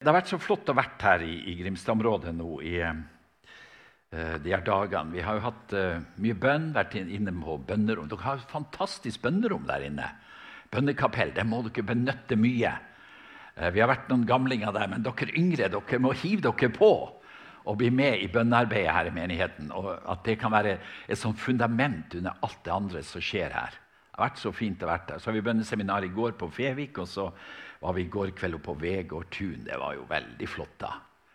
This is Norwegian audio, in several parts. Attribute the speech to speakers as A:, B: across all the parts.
A: Det har vært så flott å vært her i, i Grimstad-området nå i uh, de her dagene. Vi har jo hatt uh, mye bønn, vært inne på bønnerom. Dere har et fantastisk bønnerom der inne. Bønnekapell. Det må dere benytte mye. Uh, vi har vært noen gamlinger der, men dere yngre dere må hive dere på og bli med i bønnearbeidet her i menigheten. Og at det kan være et sånt fundament under alt det andre som skjer her. Det har vært så fint å være der. Så har vi bønneseminar i går på Fevik. og så var vi i går kveld på Vegård tun. Det var jo veldig flott. da.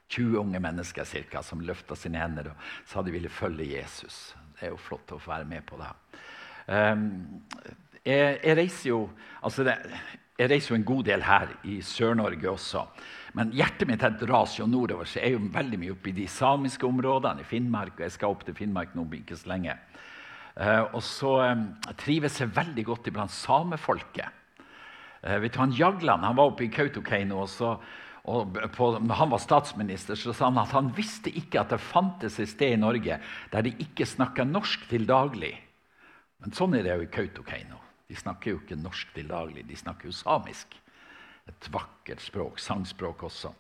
A: 20 unge mennesker cirka, som løfta sine hender og sa de ville følge Jesus. Det er jo flott å få være med på det. Um, jeg, jeg, reiser jo, altså det, jeg reiser jo en god del her i Sør-Norge også. Men hjertet mitt dras jo nordover, så jeg er jo veldig mye oppe i de samiske områdene i Finnmark. og Jeg skal opp til Finnmark nå ikke så lenge. Uh, og så um, trives jeg veldig godt iblant samefolket. Eh, vet du, han Jagland han var oppe i Kautokeino. og på, han var statsminister, så sa han at han visste ikke at det fantes et sted i Norge der de ikke snakka norsk til daglig. Men sånn er det jo i Kautokeino. De snakker jo ikke norsk til daglig, de snakker jo samisk. Et vakkert språk, sangspråk også.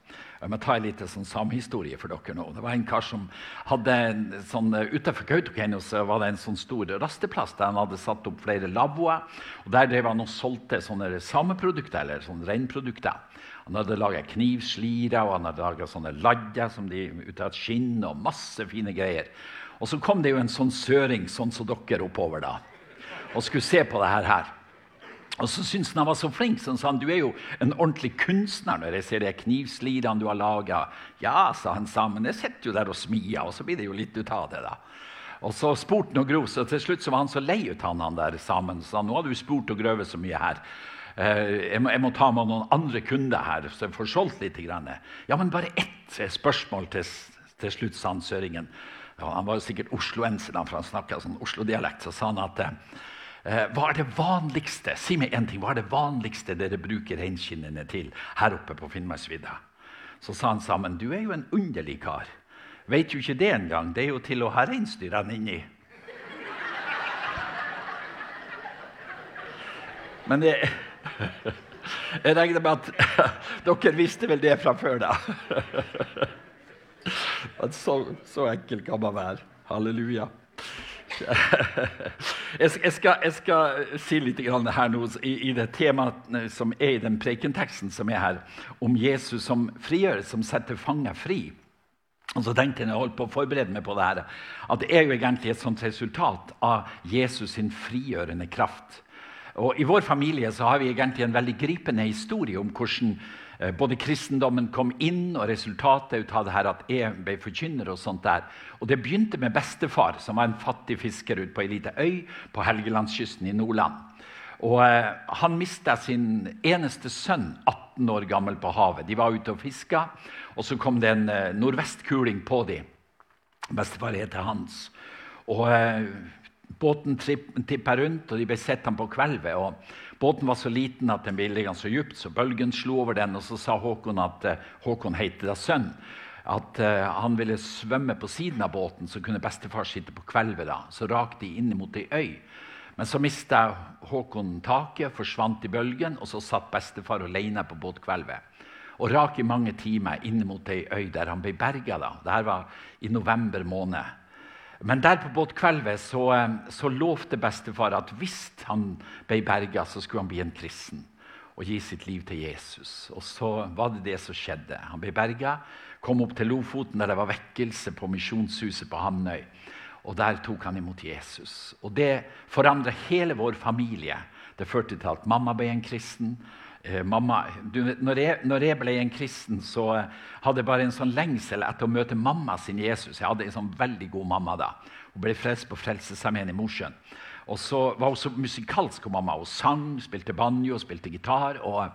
A: Jeg må ta en liten sånn samhistorie for dere nå. Det var en kar som hadde en sånn, Utenfor Kautokeino var det en sånn stor rasteplass der han hadde satt opp flere lavvoer. og Der drev han og solgte sånne sameprodukter, eller sånne reinprodukter. Han hadde laga knivslirer og han hadde laga sånne ladder som de ut av skinn og masse fine greier. Og så kom det jo en sånn søring sånn som dere oppover da, og skulle se på det her. Og så syntes han han var så flink, så han sa han, du er jo en ordentlig kunstner når jeg ser de knivslirene du har laga. Ja, sa han sammen. Jeg sitter jo der og smier, og så blir det jo litt ut av det. da. Og så spurte han og grov, så til slutt så var han så lei ut han, han der sammen. Så han, nå har du spurt og grøvet så mye her. Eh, jeg må, jeg må, ta med noen andre kunder her, så jeg får solgt litt. Grann. Ja, men bare ett spørsmål til, til slutt, sa han søringen. Ja, han var jo sikkert osloenser, for han snakka sånn Oslo-dialekt. Så sa han at hva er det vanligste si meg en ting, hva er det vanligste dere bruker reinskinnene til her oppe på Finnmarksvidda? Så sa han sammen du er jo en underlig kar. Veit jo ikke det engang. Det er jo til å ha reinsdyrene inni. Men det, jeg regner med at dere visste vel det fra før, da. At så, så enkel kan man være. Halleluja. Jeg skal, jeg skal, si litt her nå i, det temaet eh, som er i den prekenteksten som er her, om Jesus som frigjør, som setter fanger fri. Og så tenkte jeg, jeg holdt på å forberede meg på det her, at det er jo egentlig et sånt resultat av Jesus sin frigjørende kraft. Og I vår familie så har vi egentlig en veldig gripende historie om hvordan både kristendommen kom inn, og resultatet av det her at jeg ble forkynner. Og sånt der. Og Det begynte med bestefar, som var en fattig fisker ute på ei lita øy på Helgelandskysten i Nordland. Og eh, Han mista sin eneste sønn, 18 år gammel, på havet. De var ute og fiska, og så kom det en eh, nordvestkuling på dem. Bestefar heter Hans. Og eh, Båten tippa rundt, og de ble sett på kvelvet. og Båten var så liten at den ville ganske dypt, så bølgen slo over den. Og så sa Håkon at uh, Håkon het da sønn. At uh, han ville svømme på siden av båten, så kunne bestefar sitte på kvelvet. da. Så rak de inn mot ei øy. Men så mista Håkon taket, forsvant i bølgen, og så satt bestefar alene på båtkvelvet. Og rak i mange timer inn mot ei øy der han ble berga. Dette var i november måned. Men der på båtkvelvet så, eh, så lovte bestefar at hvis han ble berga, så skulle han bli en kristen og gi sitt liv til Jesus. Og så var det det som skjedde. Han ble berga, kom opp til Lofoten, der det var vekkelse på Misjonshuset på Hamnøy. Og der tok han imot Jesus. Og det forandra hele vår familie. Det førte til at mamma ble en kristen. Eh, mamma, du, når, jeg, når, jeg, ble en kristen, så hadde jeg bare en sånn lengsel etter å møte mamma sin Jesus. Jeg hadde en sånn veldig god mamma da. Hun ble frelst på Frelsesarmeen i Mosjøen. Og så var hun så musikalsk. mamma. Hun sang, spilte banjo, spilte gitar. Og,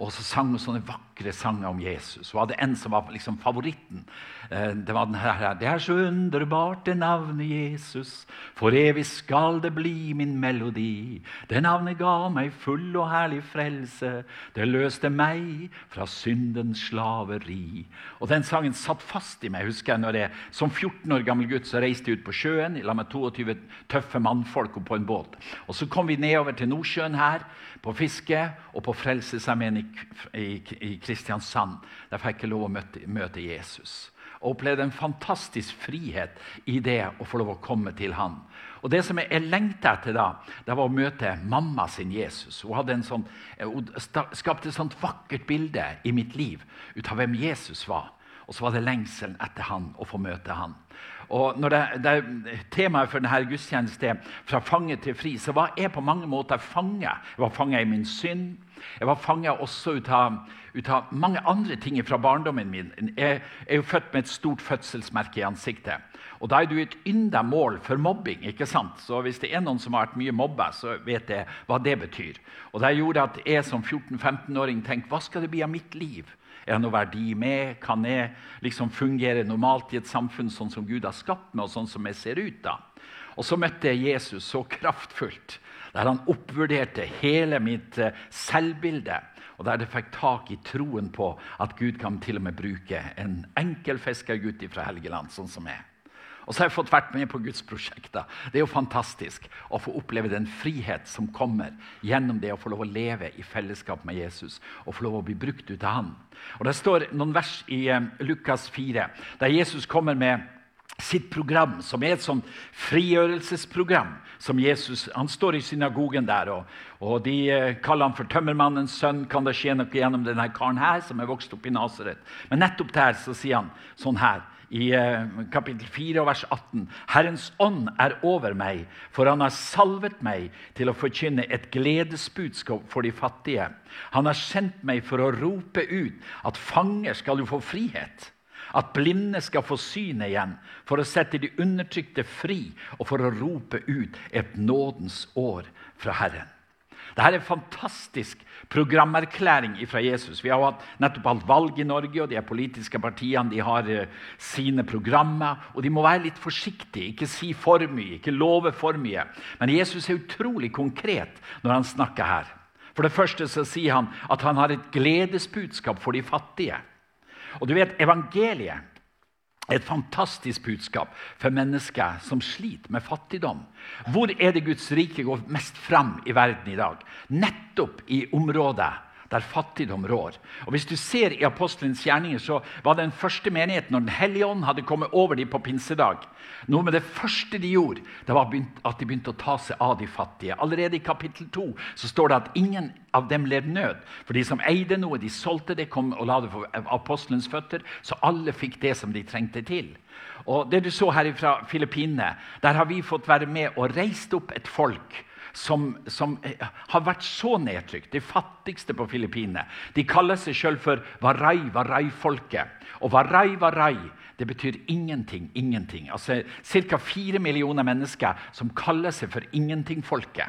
A: og så sang hun sånne vakre sanger om Jesus. Hun hadde en som var liksom favoritten. Eh, det var den her, Det er så underbart, det navnet Jesus. For evig skal det bli min melodi. Det navnet ga meg full og herlig frelse. Det løste meg fra syndens slaveri. Og Den sangen satt fast i meg. husker jeg, når jeg Som 14 år gammel gutt så reiste jeg ut på sjøen la med 22 tøffe mannfolk på en båt. Og Så kom vi nedover til Nordsjøen her på fiske og på Frelsesarmeen i Kristiansand. Der fikk jeg lov å møte, møte Jesus. Og opplevde en fantastisk frihet i det å få lov å komme til han. Og Det som jeg lengta etter da, det var å møte mamma sin Jesus. Hun, hadde en sånn, hun skapte et sånt vakkert bilde i mitt liv ut av hvem Jesus var. Og så var det lengselen etter han, å få møte han. Og når det, det Temaet for denne gudstjenesten 'fra fange til fri', så var jeg på mange måter fange. Jeg var fange i min synd. Jeg var fanga også ut av, ut av, mange andre ting fra barndommen min. Jeg er jo født med et stort fødselsmerke i ansiktet. Og Da er du et ynda mål for mobbing. ikke sant? Så Hvis det er noen som har vært mye mobba, så vet jeg hva det betyr. Og Det gjorde at jeg som 14-15-åring tenkte hva skal det bli av mitt liv? Er det noe verdi med? Kan jeg liksom fungere normalt i et samfunn sånn som Gud har skapt meg, og sånn som jeg ser ut da? Og så møtte jeg Jesus så kraftfullt, der han oppvurderte hele mitt eh, selvbilde. Og der det fikk tak i troen på at Gud kan til og med bruke en enkel fiskergutt fra Helgeland, sånn som jeg. Og så har jeg fått vært med på Guds prosjekter. Det er jo fantastisk å få oppleve den frihet som kommer gjennom det å få lov å leve i fellesskap med Jesus og få lov å bli brukt ut av Han. Og Det står noen vers i eh, Lukas 4 der Jesus kommer med sitt program, som er et sånt frigjørelsesprogram. som Jesus, Han står i synagogen der, og, og de eh, kaller han for tømmermannens sønn. Kan det skje noe gjennom denne karen her, som er vokst opp i Nasaret? Men nettopp der så sier han sånn her i eh, kapittel 4 vers 18. Herrens ånd er over meg, for han har salvet meg til å forkynne et gledesbudskap for de fattige. Han har sendt meg for å rope ut at fanger skal jo få frihet. At blinde skal få synet igjen, for å sette de undertrykte fri og for å rope ut et nådens år fra Herren. Dette er en fantastisk programerklæring fra Jesus. Vi har hatt nettopp hatt valg i Norge, og de politiske partiene de har uh, sine programmer. og De må være litt forsiktige, ikke si for mye, ikke love for mye. Men Jesus er utrolig konkret når han snakker her. For det første så sier han at han har et gledesbudskap for de fattige. Og du vet, Evangeliet er et fantastisk budskap for mennesker som sliter med fattigdom. Hvor er det Guds rike går mest fram i verden i dag? Nettopp i området der fattigdom rår. Og Hvis du ser i apostelens gjerninger, så var den første menigheten når Den hellige ånd hadde kommet over dem på pinsedag. Noe med det første de gjorde, det var at de begynte å ta seg av de fattige. Allerede i kapittel 2 så står det at ingen av dem led nød. For de som eide noe, de solgte det kom og la det for apostelens føtter. Så alle fikk det som de trengte til. Og det du så her fra Filippinene, der har vi fått være med og reist opp et folk som, som, eh, har vært så nedtrykt. De fattigste på Filippinene. De kaller seg sjøl for Warai, Warai-folket. Og Warai, Warai det betyr ingenting. ingenting. Altså Ca. fire millioner mennesker som kaller seg for ingenting-folket.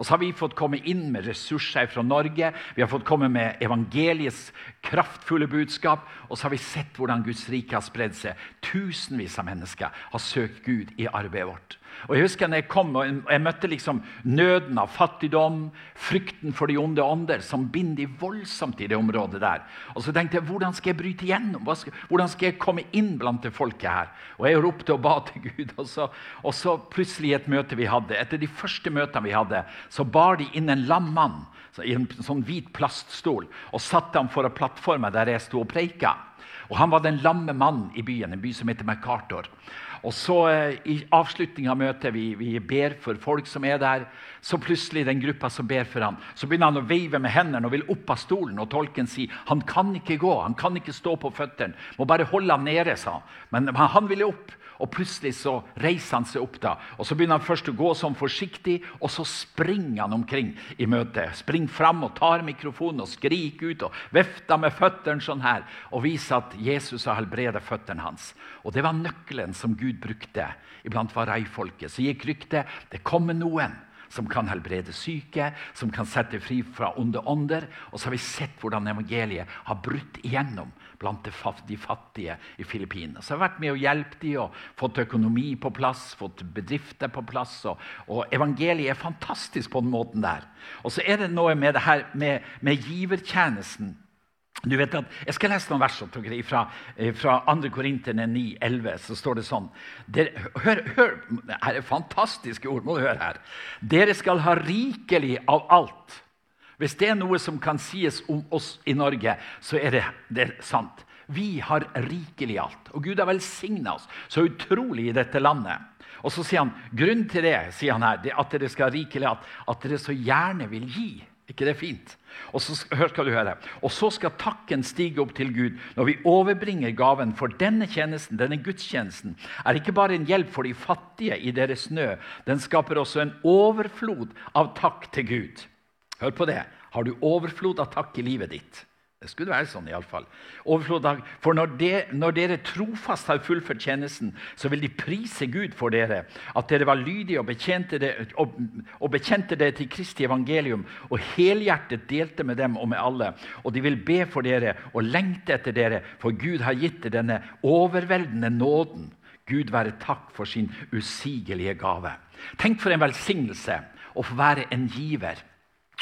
A: Og så har vi fått komme inn med ressurser fra Norge. Vi har fått komme med evangeliets kraftfulle budskap. Og så har vi sett hvordan Guds rike har spredd seg. Tusenvis av mennesker har søkt Gud i arbeidet vårt. Og Jeg husker når jeg kom og jeg møtte liksom nøden av fattigdom, frykten for de onde ånder, som binder voldsomt i det området der. Og så tenkte jeg hvordan skal jeg bryte igjennom? Hvordan skal jeg komme inn blant det folket her? Og Jeg ropte og ba til Gud. Og så, og så plutselig et møte vi hadde, etter de første møtene vi hadde, så bar de inn en lam mann i en sånn hvit plaststol og satte ham foran plattforma der jeg sto og preika. Og Han var den lamme mannen i byen, en by som heter MacArthur. Og så eh, I avslutningen av møtet vi, vi ber for folk som er der. Så plutselig den gruppa som ber for ham, så begynner han å veive med hendene og vil opp av stolen. og Tolken sier han kan ikke gå, han kan ikke stå på føttene. Må bare holde ham nede, sa han. Men han ville opp. Og Plutselig så reiser han seg opp, da, og så begynner han først å gå sånn forsiktig, og så springer han omkring i møtet. Springer fram og tar mikrofonen og skriker ut og vifter med føttene sånn her, og viser at Jesus har helbredet føttene hans. Og Det var nøkkelen som Gud brukte iblant vareifolket. Så gikk ryktet det kommer noen som kan helbrede syke, som kan sette fri fra onde ånder. Og så har vi sett hvordan evangeliet har brutt igjennom blant de fattige i Filippinene. Så har vært med å hjelpe dem og fått økonomi på plass, fått bedrifter på plass. Og, og, evangeliet er fantastisk på den måten der. Og så er det noe med det her med, med givertjenesten du vet at, Jeg skal lese noen vers fra, fra 2. Korinterne 9,11. Så står det sånn dere, hør, hør, Her er fantastiske ord. må du høre her. Dere skal ha rikelig av alt. Hvis det er noe som kan sies om oss i Norge, så er det, det er sant. Vi har rikelig alt. Og Gud har velsigna oss så utrolig i dette landet. Og så sier han grunnen til det sier han her, det at dere skal ha rikelig alt, at dere så gjerne vil gi. Ikke det er fint? Og så, hør skal du høre. Og så skal takken stige opp til Gud når vi overbringer gaven. For denne tjenesten, denne gudstjenesten er ikke bare en hjelp for de fattige i deres nød. Den skaper også en overflod av takk til Gud. Hør på det. Har du overflod av takk i livet ditt? Det skulle være sånn iallfall. For når, de, når, dere trofast har fullført tjenesten, så vil de prise Gud for dere, at dere var lydige og bekjente det, og, og bekjente det til Kristi evangelium og helhjertet delte med dem og med alle. Og de vil be for dere og lengte etter dere, for Gud har gitt dere denne overveldende nåden. Gud være takk for sin usigelige gave. Tenk for en velsignelse å få være en giver.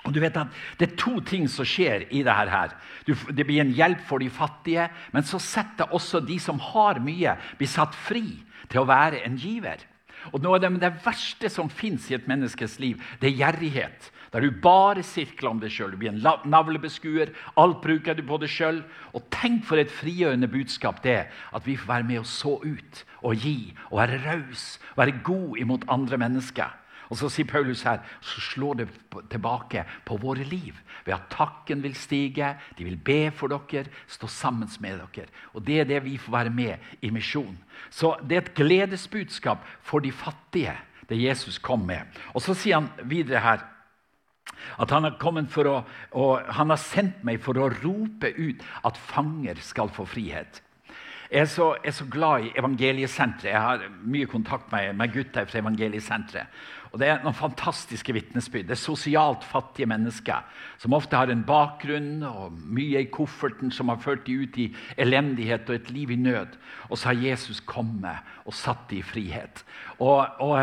A: Og du vet at Det er to ting som skjer i dette. her. det blir en hjelp for de fattige, men så setter også de som har mye, blir satt fri til å være en giver. Og Noe av det, det verste som fins i et menneskes liv, det er gjerrighet. Der du bare sirkler om deg sjøl. Du blir en navlebeskuer. Alt bruker du på deg sjøl. Og tenk for et frigjørende budskap det at vi får være med og så ut og gi og være raus, være god imot andre mennesker. Og så sier Paulus her så slår det tilbake på våre liv ved at takken vil stige, de vil be for dere, stå sammen med dere. Og Det er det vi får være med i misjon. Så det er et gledesbudskap for de fattige, det Jesus kom med. Og så sier han videre her at han har, å, han har sendt meg for å rope ut at fanger skal få frihet. Jeg er, så, jeg er så, glad i Evangeliesenteret. Jeg har mye kontakt med, med gutter fra Evangeliesenteret. Og Det er noen fantastiske vitnesbyrd. Det er sosialt fattige mennesker som ofte har en bakgrunn og mye i kofferten som har ført dem ut i elendighet og et liv i nød. Og så har Jesus kommet og satt dem i frihet. Og, og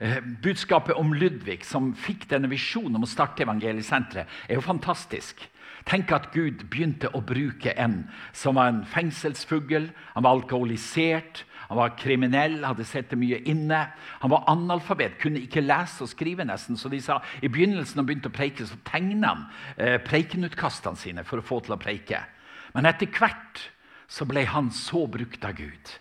A: eh, Budskapet om Ludvig, som fikk denne visjonen om å starte Evangeliesenteret, er jo fantastisk. Tenk at Gud begynte å bruke en som var en fengselsfugl. Han var alkoholisert, han var kriminell, hadde sett det mye inne. Han var analfabet, kunne ikke lese og skrive nesten. Så de sa i begynnelsen han begynte å preike, så tegna han eh, preikenutkastene sine for å få til å preike. Men etter hvert så ble han så brukt av Gud.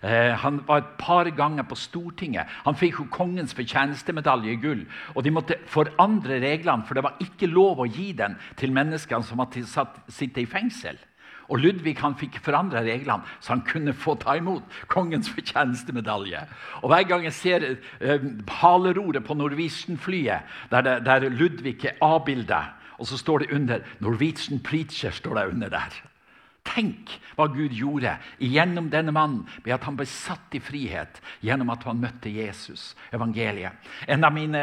A: Eh, han var et par ganger på Stortinget. Han fikk jo kongens fortjenestemedalje i gull. Og de måtte forandre reglene, for det var ikke lov å gi den til menneskene som hadde sittet i fengsel. Og Ludvig han fikk forandra reglene, så han kunne få ta imot kongens fortjenestemedalje. Og Hver gang jeg ser eh, haleroret på Norwegian-flyet, der, der, Ludvig er avbildet, og så står det under 'Norwegian Preacher'. står det under der. Tenk hva Gud gjorde gjennom denne mannen ved at han ble satt i frihet gjennom at han møtte Jesus, evangeliet. En av mine,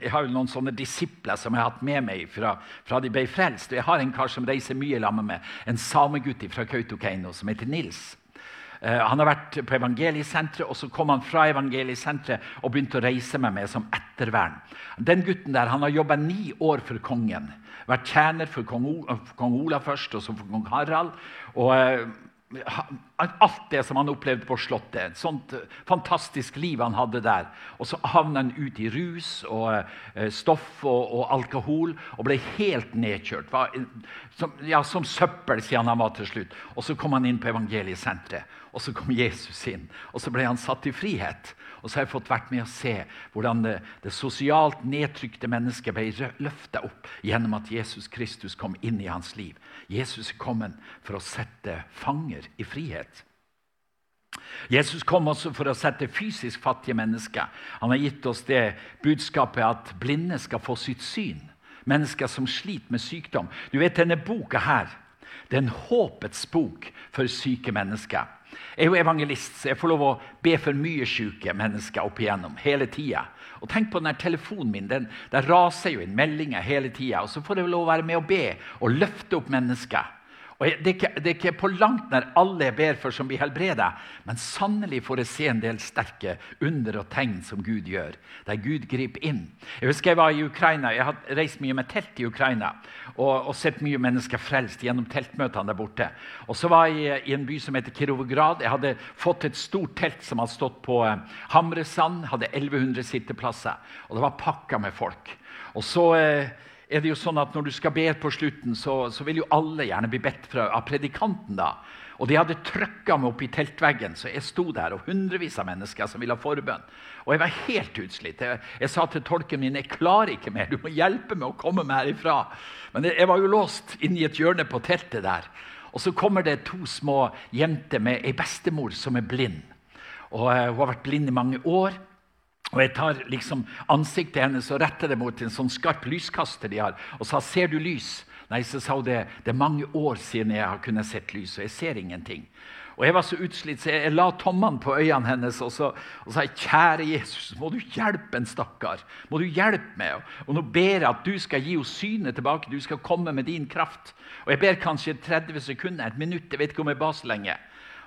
A: Jeg har jo noen sånne disipler som jeg har hatt med meg fra, fra de ble frelst. Jeg har en kar som reiser mye sammen med en samegutt fra Kautokeino som heter Nils. Uh, han har vært på Evangeliesenteret, og så kom han fra Evangeliesenteret og begynte å reise med meg som ettervern. Den gutten der, han har jobba ni år for kongen vært tjener for kong Olav først, og så for kong Harald. Og eh, alt det som han opplevde på Slottet. Et sånt eh, fantastisk liv han hadde der. Og så havna han ut i rus og eh, stoff og, og, alkohol og ble helt nedkjørt. Var, som, ja, som søppel, siden han var til slutt. Og så kom han inn på evangeliesenteret, og så kom Jesus inn. Og så ble han satt i frihet. Og så har jeg fått vært med å se hvordan det, det sosialt nedtrykte mennesket ble løfta opp gjennom at Jesus Kristus kom inn i hans liv. Jesus er kommet for å sette fanger i frihet. Jesus kom også for å sette fysisk fattige mennesker. Han har gitt oss det budskapet at blinde skal få sitt syn. Mennesker som sliter med sykdom. Du vet, Denne boka her, det er en håpets bok for syke mennesker. Jeg er jo evangelist, så jeg får lov å be for mye syke mennesker opp igjennom. hele tida. Og tenk på denne telefonen min. Den, der raser jo inn meldinger hele tida. Og så får jeg lov å være med og be og løfte opp mennesker. Og det er, ikke, det er, ikke, på langt nær alle jeg ber for, som blir helbreda. Men sannelig får jeg se en del sterke under og tegn som Gud gjør. Der Gud griper inn. Jeg husker jeg var i Ukraina. Jeg har reist mye med telt i Ukraina. Og, og sett mye mennesker frelst gjennom teltmøtene der borte. Og så var jeg i en by som heter Kirovograd. Jeg hadde fått et stort telt som hadde stått på eh, Hamresand. Hadde 1100 sitteplasser. Og det var pakka med folk. Og så... Eh, er det jo sånn at når du skal be på slutten, så, så vil jo alle gjerne bli bedt fra, av predikanten. da. Og de hadde trykka meg opp i teltveggen, så jeg sto der, og hundrevis av mennesker som ville ha forbønn. Og jeg var helt utslitt. Jeg, jeg sa til tolken min jeg klarer ikke mer, du må hjelpe meg å komme meg herifra. Men jeg var jo låst inne i et hjørne på teltet der. Og så kommer det to små jenter med ei bestemor som er blind. Og uh, Hun har vært blind i mange år. Og Jeg tar liksom ansiktet hennes og retter det mot en sånn skarp lyskaster de har, og sa 'Ser du lys?' Nei, så sa hun det. Det er mange år siden jeg har kunnet sett lys, og jeg ser ingenting. Og Jeg var så utslitt, så jeg la tommene på øynene hennes og så, og sa kjære Jesus, må du hjelpe en stakkar. Må du hjelpe meg. Og nå ber jeg at du skal gi henne synet tilbake. Du skal komme med din kraft. Og Jeg ber kanskje 30 sekunder, et minutt. Jeg vet ikke om jeg ba så lenge.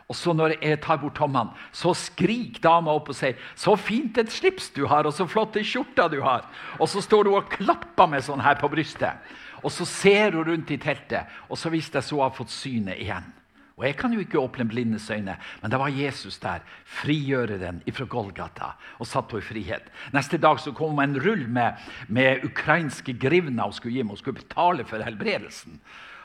A: Og så når jeg tar bort tommene, så skriker dama opp og sier 'Så fint et slips du har, og så flotte skjorter du har.' Og så står hun og klapper meg sånn her på brystet. Og så ser hun rundt i teltet, og så visste jeg så hun har fått synet igjen. Og Jeg kan jo ikke åpne blindes øyne, men det var Jesus der, frigjøreren fra Golgata, og satt henne i frihet. Neste dag så kom en rull med, med ukrainske grivner hun skulle gi meg. Hun skulle betale for helbredelsen.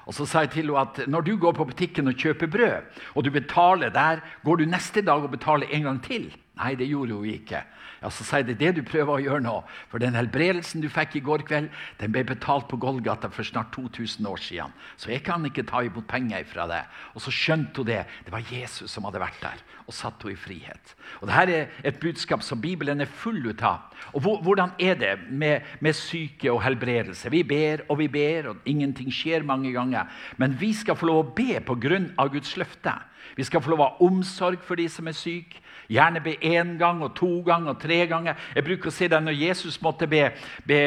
A: Og så sa jeg til henne at når du går på butikken og kjøper brød, og du betaler der, går du neste dag og betaler en gang til? Nei, det gjorde hun ikke. Ja, Så sier det det du prøver å gjøre nå. For den helbredelsen du fikk i går kveld, den ble betalt på Golgata for snart 2000 år siden. Så jeg kan ikke ta imot penger fra det. Og så skjønte hun det. Det var Jesus som hadde vært der og satt henne i frihet. Og Dette er et budskap som Bibelen er full av. Og Hvordan er det med, med syke og helbredelse? Vi ber og vi ber, og ingenting skjer mange ganger. Men vi skal få lov å be på grunn av Guds løfte. Vi skal få lov å ha omsorg for de som er syke. Gjerne be én gang og to ganger og tre ganger. Jeg bruker å si det Når Jesus måtte be, be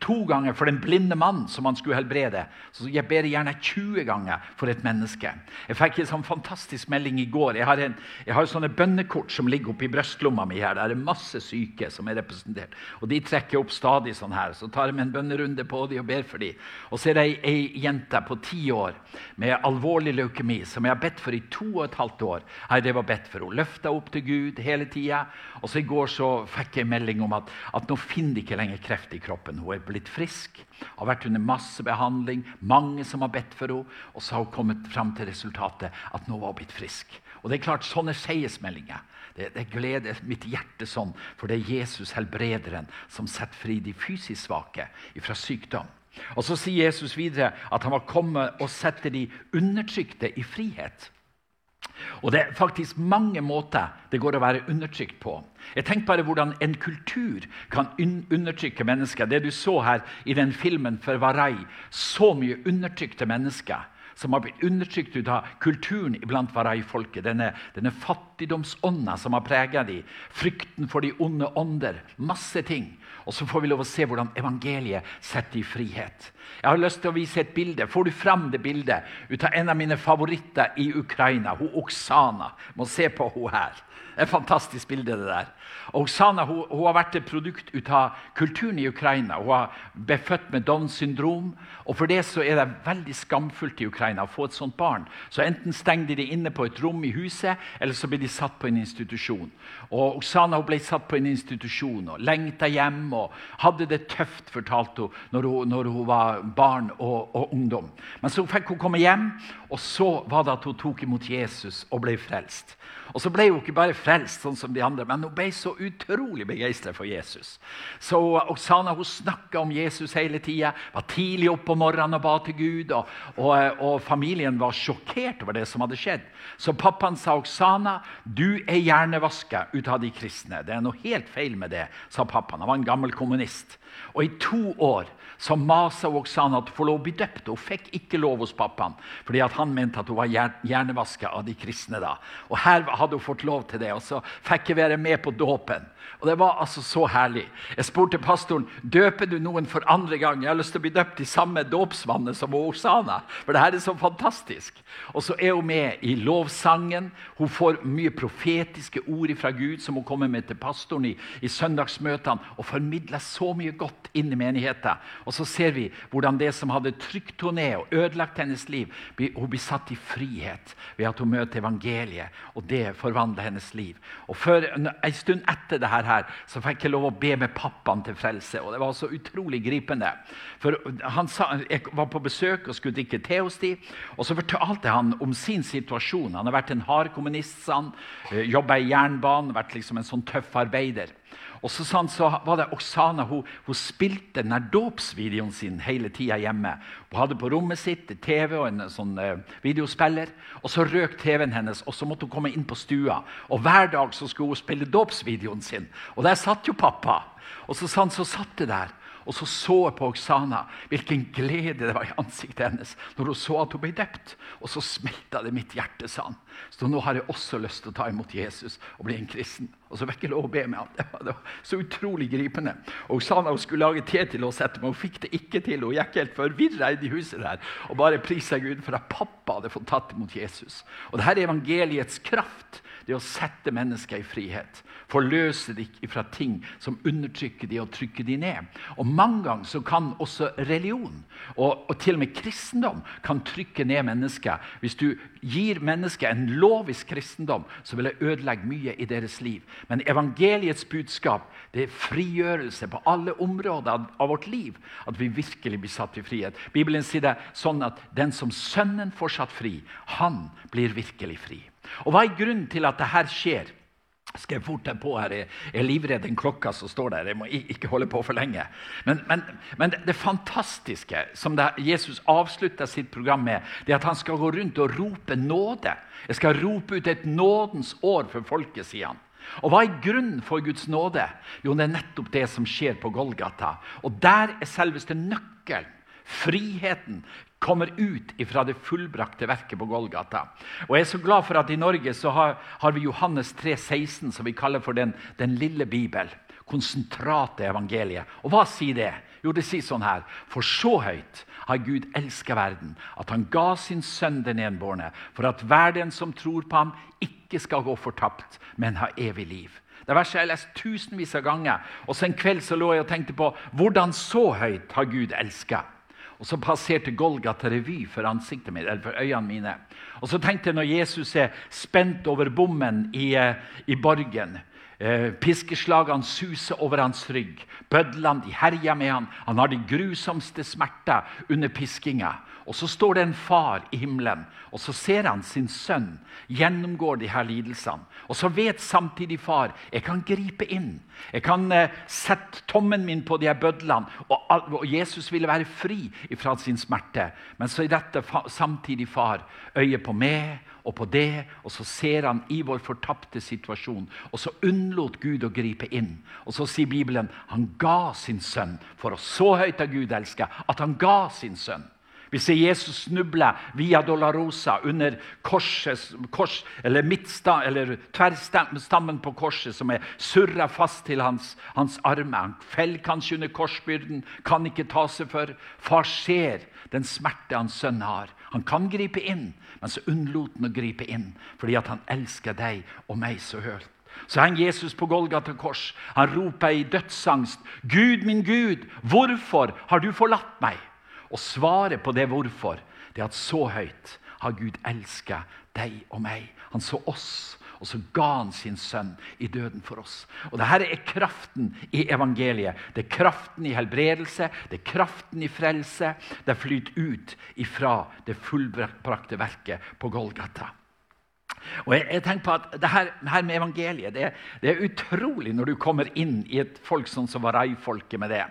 A: to ganger for den blinde mannen som han skulle helbrede, så jeg ber gjerne 20 ganger for et menneske. Jeg fikk en sånn fantastisk melding i går. Jeg har, en, jeg har sånne bønnekort som ligger oppi brystlomma mi. her. Der er masse syke som er representert. Og De trekker opp stadig sånn her. Så tar jeg med en bønnerunde på dem og ber for dem. Og så er det ei jente på ti år med alvorlig leukemi som jeg har bedt for i to og et halvt år. Jeg det var bedt for henne. løfta opp til Gud Gud hele tida. Og så I går så fikk jeg melding om at, at nå finner de ikke lenger kreft i kroppen. Hun er blitt frisk, har vært under masse behandling, mange som har bedt for henne. Og så har hun kommet fram til resultatet at nå var hun blitt frisk. Og det er klart, Sånne seiersmeldinger det, det gleder mitt hjerte sånn, for det er Jesus, helbrederen, som setter fri de fysisk svake fra sykdom. Og Så sier Jesus videre at han var kommet og setter de undertrykte i frihet. Og Det er faktisk mange måter det går å være undertrykt på. Jeg tenker bare hvordan en kultur kan undertrykke mennesker. Det du så her i den filmen for Varai, så mye undertrykte mennesker som har blitt undertrykt ut av kulturen blant Varai-folket. Denne, denne fattigdomsånda som har preget dem. Frykten for de onde ånder. Masse ting. Og så får vi lov å se hvordan evangeliet setter i frihet. Jeg har lyst til å vise et bilde. Får du fram det bildet ut av en av mine favoritter i Ukraina? Hun Oksana. Må se på hun her. Det er et fantastisk bilde. det der. Oksana hun, hun, har vært et produkt ut av kulturen i Ukraina. Hun har blitt født med Downs syndrom. og For det så er det veldig skamfullt i Ukraina å få et sånt barn. Så Enten stenger de det inne på et rom i huset, eller så blir de satt på en institusjon. Og Oksana ble satt på en institusjon og lengta hjem og hadde det tøft, fortalte hun, når hun, når hun var barn og, og, ungdom. Men så fikk hun komme hjem, og så var det at hun tok imot Jesus og ble frelst. Og så ble hun ikke bare frelst, sånn som de andre, men hun ble så utrolig begeistra for Jesus. Så Oksana hun snakka om Jesus hele tida, var tidlig oppe om morgenen og ba til Gud. Og, og, og, familien var sjokkert over det som hadde skjedd. Så pappaen sa Oksana, du er hjernevaska ut av de kristne. Det er noe helt feil med det, sa pappaen. Han var en gammel kommunist. Og i to år så masa Oksana at hun få lov å bli døpt. Hun fikk ikke lov hos pappaen, fordi han mente at hun var hjernevaska av de kristne. da. Og Her hadde hun fått lov til det, og så fikk jeg være med på dåpen. Og Det var altså så herlig. Jeg spurte pastoren døper du noen for andre gang. Jeg har lyst til å bli døpt i samme dåpsvannet som Oksana. For det her er så fantastisk. Og så er hun med i lovsangen. Hun får mye profetiske ord fra Gud som hun kommer med til pastoren i, i søndagsmøtene. og formidler så mye godt inn i menigheten. Og så ser vi hvordan det som hadde trykt henne ned og ødelagt hennes liv, hun blir satt i frihet ved at hun møter evangeliet. Og det forvandler hennes liv. Og før, En stund etter dette her, så fikk jeg lov å be med pappaen til frelse. Og det var så utrolig gripende. For han sa, Jeg var på besøk og skulle drikke te hos dem. Og så fortalte han om sin situasjon. Han har vært en hard kommunist, sa. Eh, Jobba i jernbanen, vært liksom en sånn tøff arbeider. Og så, sånn, så var det Oksana hun, hun spilte der dåpsvideoen sin hele tida hjemme. Hun hadde på rommet sitt TV og en sånn eh, videospiller. og Så røk TV-en hennes, og så måtte hun komme inn på stua. Og Hver dag så skulle hun spille dåpsvideoen sin. Og der satt jo pappa. Og så, sånn, så satt det der. Og så så på Oksana hvilken glede det var i ansiktet hennes når hun så at hun ble døpt. Og så smelta det mitt hjerte, sa han. Så nå har jeg også lyst til å ta imot Jesus og bli en kristen. Og så fikk jeg lov å be med ham. Det var, det var så utrolig gripende. Og Oksana hun skulle lage te til oss etterpå, men hun fikk det ikke til. Hun gikk helt forvirra inn i huset der og bare prisa Gud for at pappa hadde fått tatt imot Jesus. Og dette er evangeliets kraft det å sette mennesker i frihet. Forløse dem fra ting som undertrykker dem og trykker dem ned. Og Mange ganger så kan også religion og, og, til og med kristendom kan trykke ned mennesker. Hvis du gir mennesker en lovisk kristendom, så vil det ødelegge mye i deres liv. Men evangeliets budskap det er frigjørelse på alle områder av vårt liv. At vi virkelig blir satt i frihet. Bibelen sier det sånn at den som Sønnen får satt fri, han blir virkelig fri. Og Hva er grunnen til at dette skjer? skal jeg fort på her. Jeg er livredd den klokka som står der. Jeg må ikke holde på for lenge. Men, men, men det, fantastiske som det, Jesus avslutter sitt program med, det er at han skal gå rundt og rope nåde. Jeg skal rope ut et nådens år for folket, sier han. Og Hva er grunnen for Guds nåde? Jo, det er nettopp det som skjer på Golgata. Og der er selveste nøkkelen. Friheten kommer ut fra det fullbrakte verket på Golgata. Og Jeg er så glad for at i Norge så har, har vi Johannes 3, 16, som vi kaller for den, den lille bibel. Konsentratet evangeliet. Og hva sier det? Jo, det sier sånn her. For så høyt har Gud elska verden, at han ga sin sønn den enbårne, for at hver den som tror på ham, ikke skal gå fortapt, men ha evig liv. Det verset jeg har lest tusenvis av ganger. Og så En kveld så lå jeg og tenkte på hvordan så høyt har Gud elska. Og så passerte Golgata revy for ansiktet mitt, eller for øynene mine. Og så tenkte jeg når Jesus er spent over bommen i, eh, i borgen eh, Piskeslagene suser over hans rygg. Bødlene de herjer med han. Han har de grusomste smerter under piskinga. Og så står det en far i himmelen, og så ser han sin sønn gjennomgår de her lidelsene. Og så vet samtidig far jeg kan gripe inn. Jeg kan eh, sette tommen min på de her bødlene, og, Jesus ville være fri fra sin smerte. Men så er dette fa samtidig far øyet på meg og på det, og så ser han i vår fortapte situasjon. Og så unnlot Gud å gripe inn. Og så sier Bibelen han ga sin sønn, for å så høyt av Gud elsker, at han ga sin sønn. Vi ser Jesus snuble via Dolorosa under korset, kors, eller, eller tverrstammen på korset, som er surra fast til hans, hans armer. Han faller kanskje under korsbyrden, kan ikke ta seg for. Far ser den smerte hans sønn har. Han kan gripe inn, men så unnlot han å gripe inn fordi han elsker deg og meg så høyt. Så henger Jesus på Golgata kors. Han roper i dødsangst. Gud, min Gud, hvorfor har du forlatt meg? Og svaret på det hvorfor, det er at så høyt har Gud elska deg og meg. Han så oss, og så ga han sin sønn i døden for oss. Og Dette er kraften i evangeliet. Det er kraften i helbredelse, det er kraften i frelse. Det flyter ut ifra det fullbrakte verket på Golgata. Og jeg, jeg tenker på at det her, det her med evangeliet det, det, er utrolig når du kommer inn i et folk sånn som Varai-folket med det,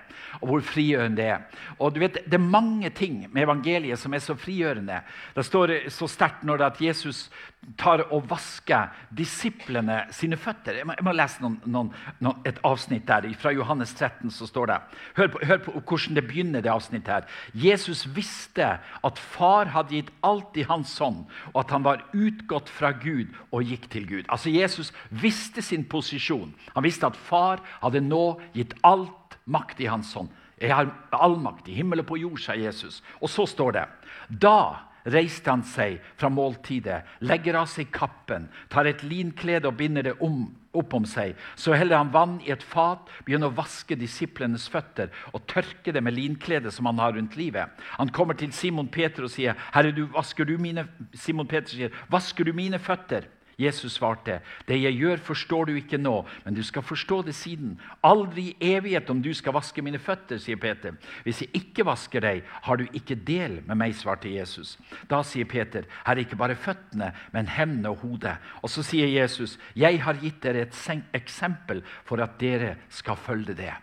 A: og hvor frigjørende det er. Og du vet, Det er mange ting med evangeliet som er så frigjørende. Det står så sterkt når det at Jesus tar og vasker disiplene sine føtter. Jeg må, jeg må lese noen, noen, noen, et avsnitt der. Fra Johannes 13 så står det. Hør på, hør på, hvordan det begynner. det avsnittet her. Jesus visste at far hadde gitt alt i hans hånd, og at han var utgått fra Gud og gikk til Gud. Altså Jesus visste sin posisjon. Han visste at far hadde nå gitt alt makt i hans hånd. Jeg har all makt i himmel og på jord, sa Jesus. Og så står det da reiste han seg fra måltidet, legger av seg kappen, tar et linklede og binder det om opp om seg. Så heller han vann i et fat, begynner å vaske disiplenes føtter og tørke det med linkledet som han har rundt livet. Han kommer til Simon Peter og sier, 'Herre, du, vasker du mine Simon Peter sier, 'Vasker du mine føtter?' Jesus svarte, 'Det jeg gjør, forstår du ikke nå, men du skal forstå det siden.' 'Aldri i evighet om du skal vaske mine føtter', sier Peter. 'Hvis jeg ikke vasker deg, har du ikke del med meg', svarte Jesus. Da sier Peter, 'Her er ikke bare føttene, men hendene og hodet.' Og så sier Jesus, 'Jeg har gitt dere et eksempel for at dere skal følge det'.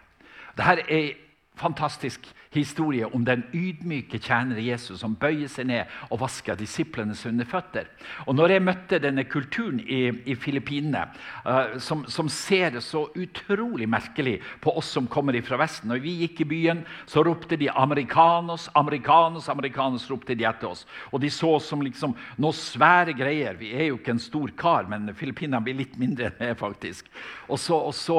A: Dette er fantastisk historie om den ydmyke tjener Jesus som bøyer seg ned og vasker disiplenes underføtter. Og når jeg møtte denne kulturen i, i Filippinene, uh, som, som, ser så utrolig merkelig på oss som kommer fra Vesten Når vi gikk i byen, så ropte de 'americanos', 'americanos', 'americanos', ropte de etter oss. Og de så oss som liksom noe svære greier. Vi er jo ikke en stor kar, men Filippinene blir litt mindre enn det, faktisk. Og så, og, så,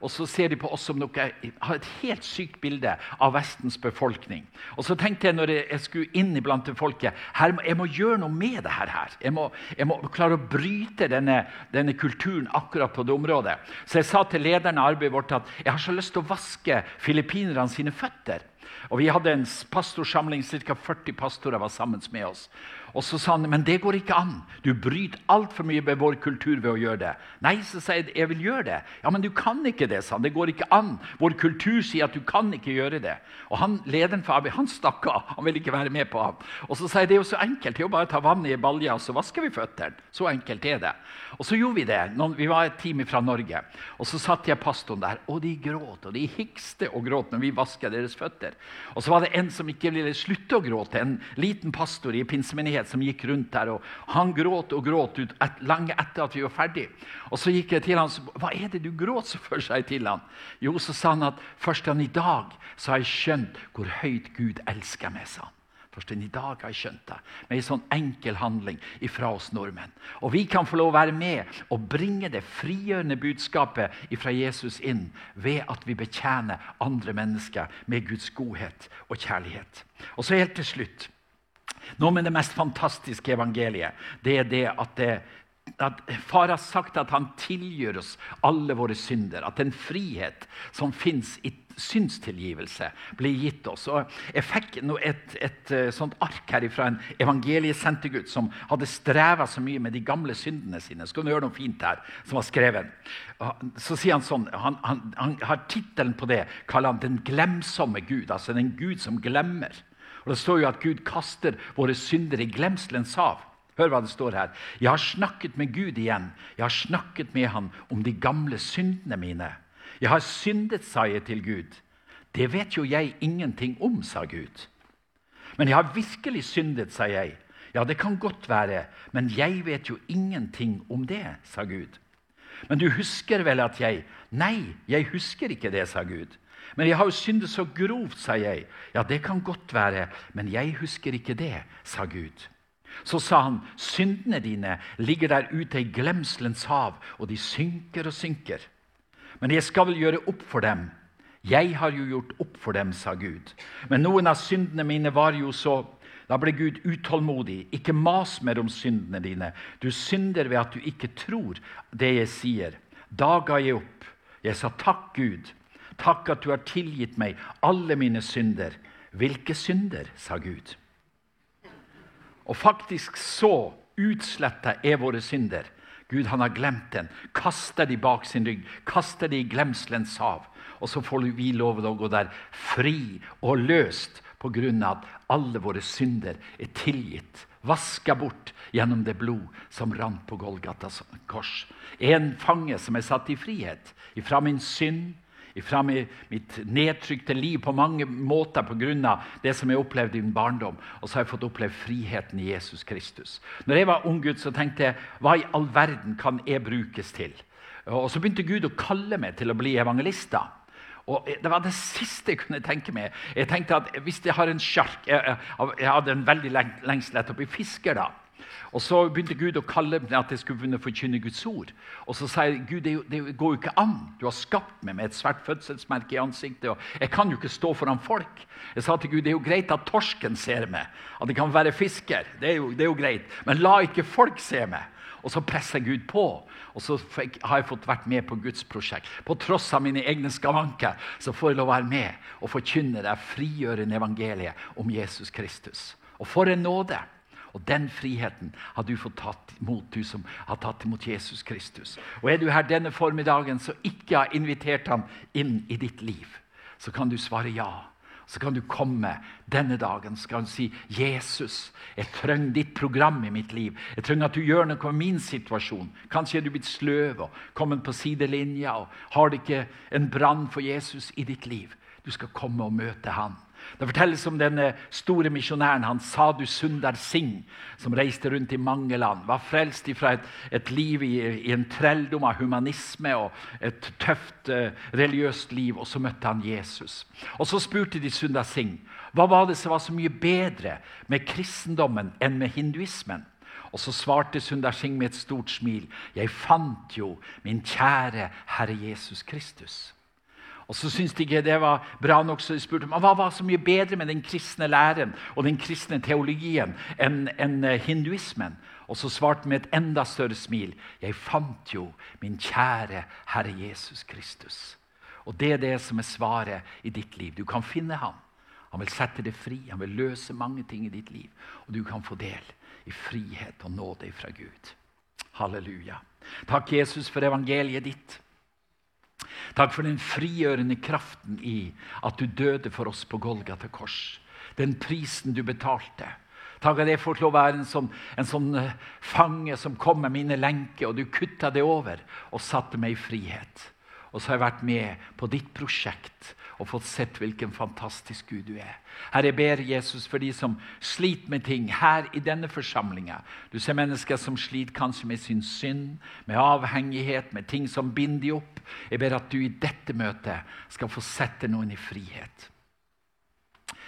A: og så, ser de på oss som noe, har et helt sykt bilde av Vesten verdens befolkning. Og så tenkte jeg når jeg skulle inn iblant folket her, Jeg må gjøre noe med det her. Jeg må, jeg må klare å bryte denne, denne, kulturen akkurat på det området. Så jeg sa til lederen av arbeidet vårt at jeg har så lyst til å vaske filippinerne sine føtter. Og Vi hadde en pastorsamling, ca. 40 pastorer var sammen med oss. Og så sa han men det går ikke an. Du bryter altfor mye med vår kultur ved å gjøre det. Nei, så sa jeg jeg vil gjøre det. Ja, Men du kan ikke det, sa han. Det går ikke an. Vår kultur sier at du kan ikke gjøre det. Og han, Lederen for AB han stakk av. Han ville ikke være med på ham. Og så sa jeg det er jo så enkelt. Det er jo bare å ta vann i balja, og så vasker vi føttene. Så enkelt er det. Og så gjorde vi det. Vi var et team fra Norge. Og så satt jeg pastoren der, og de gråt. Og de hikste og gråt når vi vasket deres føtter. Og så var det en som ikke ville slutte å gråte. En liten pastor i pinsemenigheten menighet som gikk rundt der. og Han gråt og gråt ut et, lenge etter at vi var ferdig. Og Så gikk jeg til han, så, hva er det du gråter for, seg til han. Jo, så sa han at først enn i dag så har jeg skjønt hvor høyt Gud elsker meg. sa han. Først enn i dag har jeg skjønt det, med en sånn enkel handling ifra oss nordmenn. Og Vi kan få lov å være med og bringe det frigjørende budskapet ifra Jesus inn ved at vi betjener andre mennesker med Guds godhet og kjærlighet. Og så helt til slutt noe med det mest fantastiske evangeliet det er det at, det, at Far har sagt at han tilgir oss alle våre synder. At den frihet som fins i synstilgivelse, blir gitt oss. Og jeg fikk et, et, eh, sånt ark her fra en evangeliesentergutt som hadde streva så mye med de gamle syndene sine. Skal du gjøre noe fint her, som var skrevet. Så sier Han sånn, han, han, han har tittelen på det kaller han 'Den glemsomme Gud'. Altså den Gud som glemmer. Og Det står jo at Gud kaster våre synder i glemselens hav. Hør hva det står her. Jeg har snakket med Gud igjen. Jeg har snakket med han om de gamle syndene mine. Jeg har syndet, sa jeg til Gud. Det vet jo jeg ingenting om, sa Gud. Men jeg har virkelig syndet, sa jeg. Ja, det kan godt være, men jeg vet jo ingenting om det, sa Gud. Men du husker vel at jeg Nei, jeg husker ikke det, sa Gud. Men jeg har jo syndet så grovt, sa jeg. Ja, det kan godt være, men jeg husker ikke det, sa Gud. Så sa han, syndene dine ligger der ute i glemselens hav, og de synker og synker. Men jeg skal vel gjøre opp for dem. Jeg har jo gjort opp for dem, sa Gud. Men noen av syndene mine var jo så Da ble Gud utålmodig. Ikke mas mer om syndene dine. Du synder ved at du ikke tror det jeg sier. Da ga jeg opp. Jeg sa takk, Gud. Takk at du har tilgitt meg alle mine synder. Hvilke synder, sa Gud. Og faktisk så utsletta er våre synder. Gud han har glemt den. Kaster de bak sin rygg. Kaster de i glemselens hav. Og så får vi lov til å gå der fri og løst på grunn av at alle våre synder er tilgitt. Vaska bort gjennom det blod som rant på Golgatas kors. En fange som er satt i frihet ifra min synd, fra mitt nedtrykte liv på mange måter pga. det som jeg opplevde i min barndom. Og så har jeg fått oppleve friheten i Jesus Kristus. Når jeg var ung gutt, så tenkte jeg hva i all verden kan jeg brukes til? Og Så begynte Gud å kalle meg til å bli evangelist. Og Det var det siste jeg kunne tenke meg. Jeg tenkte at Hvis jeg har en sjark Jeg, hadde en veldig lengsel etter i fisker. da. Og Så begynte Gud å kalle meg at jeg skulle begynne å forkynne Guds ord. Og Så sa jeg Gud, det, det, går jo ikke an. Du har skapt meg med et svært fødselsmerke i ansiktet. og Jeg kan jo ikke stå foran folk. Jeg sa til Gud det er jo greit at torsken ser meg, at det kan være fisker. Det er jo, det er jo greit. Men la ikke folk se meg. og så presser Gud på. Og så fikk, har jeg fått vært med på Guds prosjekt. På tross av mine egne skavanker så får jeg lov å være med og forkynne deg frigjørende evangeliet om Jesus Kristus. Og for en nåde! Og den friheten har du fått tatt imot, du som har tatt imot Jesus Kristus. Og er du her denne formiddagen som ikke har invitert ham inn i ditt liv, så kan du svare ja. Så kan du komme denne dagen skal du si, 'Jesus, jeg trenger ditt program i mitt liv.' 'Jeg trenger at du gjør noe med min situasjon.' Kanskje er du blitt sløv og kommet på sidelinja og har det ikke en brann for Jesus i ditt liv. Du skal komme og møte han. Det fortelles om denne store misjonæren han Sadhu Sundar Singh, som reiste rundt i mange land. Var frelst fra et, et liv i, i, en trelldom av humanisme og et tøft uh, religiøst liv. Og så møtte han Jesus. Og Så spurte de Sundar Singh hva var det som var så mye bedre med kristendommen enn med hinduismen. Og Så svarte Sundar Singh med et stort smil. Jeg fant jo min kjære Herre Jesus Kristus. Og så syntes de ikke det var bra nok, så de spurte hva var så mye bedre med den kristne læren og den kristne teologien enn en eh, hinduismen. Og så svarte han med et enda større smil Jeg fant jo min kjære Herre Jesus Kristus. Og det er det som er svaret i ditt liv. Du kan finne ham. Han vil sette deg fri, han vil løse mange ting i ditt liv. Og du kan få del i frihet og nåde fra Gud. Halleluja. Takk, Jesus, for evangeliet ditt. Takk for den frigjørende kraften i at du døde for oss på Golgata kors. Den prisen du betalte. Takk at jeg får til å være en sånn, en sånn eh, fange som kom med mine lenker, og du kutta det over og satte meg i frihet. Og så har jeg vært med på ditt prosjekt og fått sett hvilken fantastisk Gud du er. Herre, jeg ber Jesus for de som sliter med ting her i denne forsamlinga. Du ser mennesker som sliter kanskje med sin synd, med avhengighet, med ting som binder de opp. Jeg ber at du i dette møtet skal få sette noen i frihet.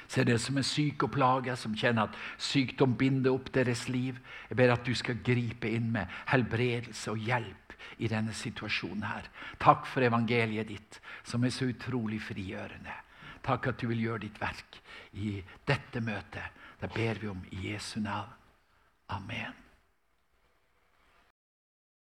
A: Se det som er syke og plaga, som kjenner at sykdom binder opp deres liv. Jeg ber at du skal gripe inn med helbredelse og hjelp i denne situasjonen her. Takk for evangeliet ditt, som er så utrolig frigjørende. Takk at du vil gjøre ditt verk i dette møtet. Det ber vi om i Jesu navn. Amen.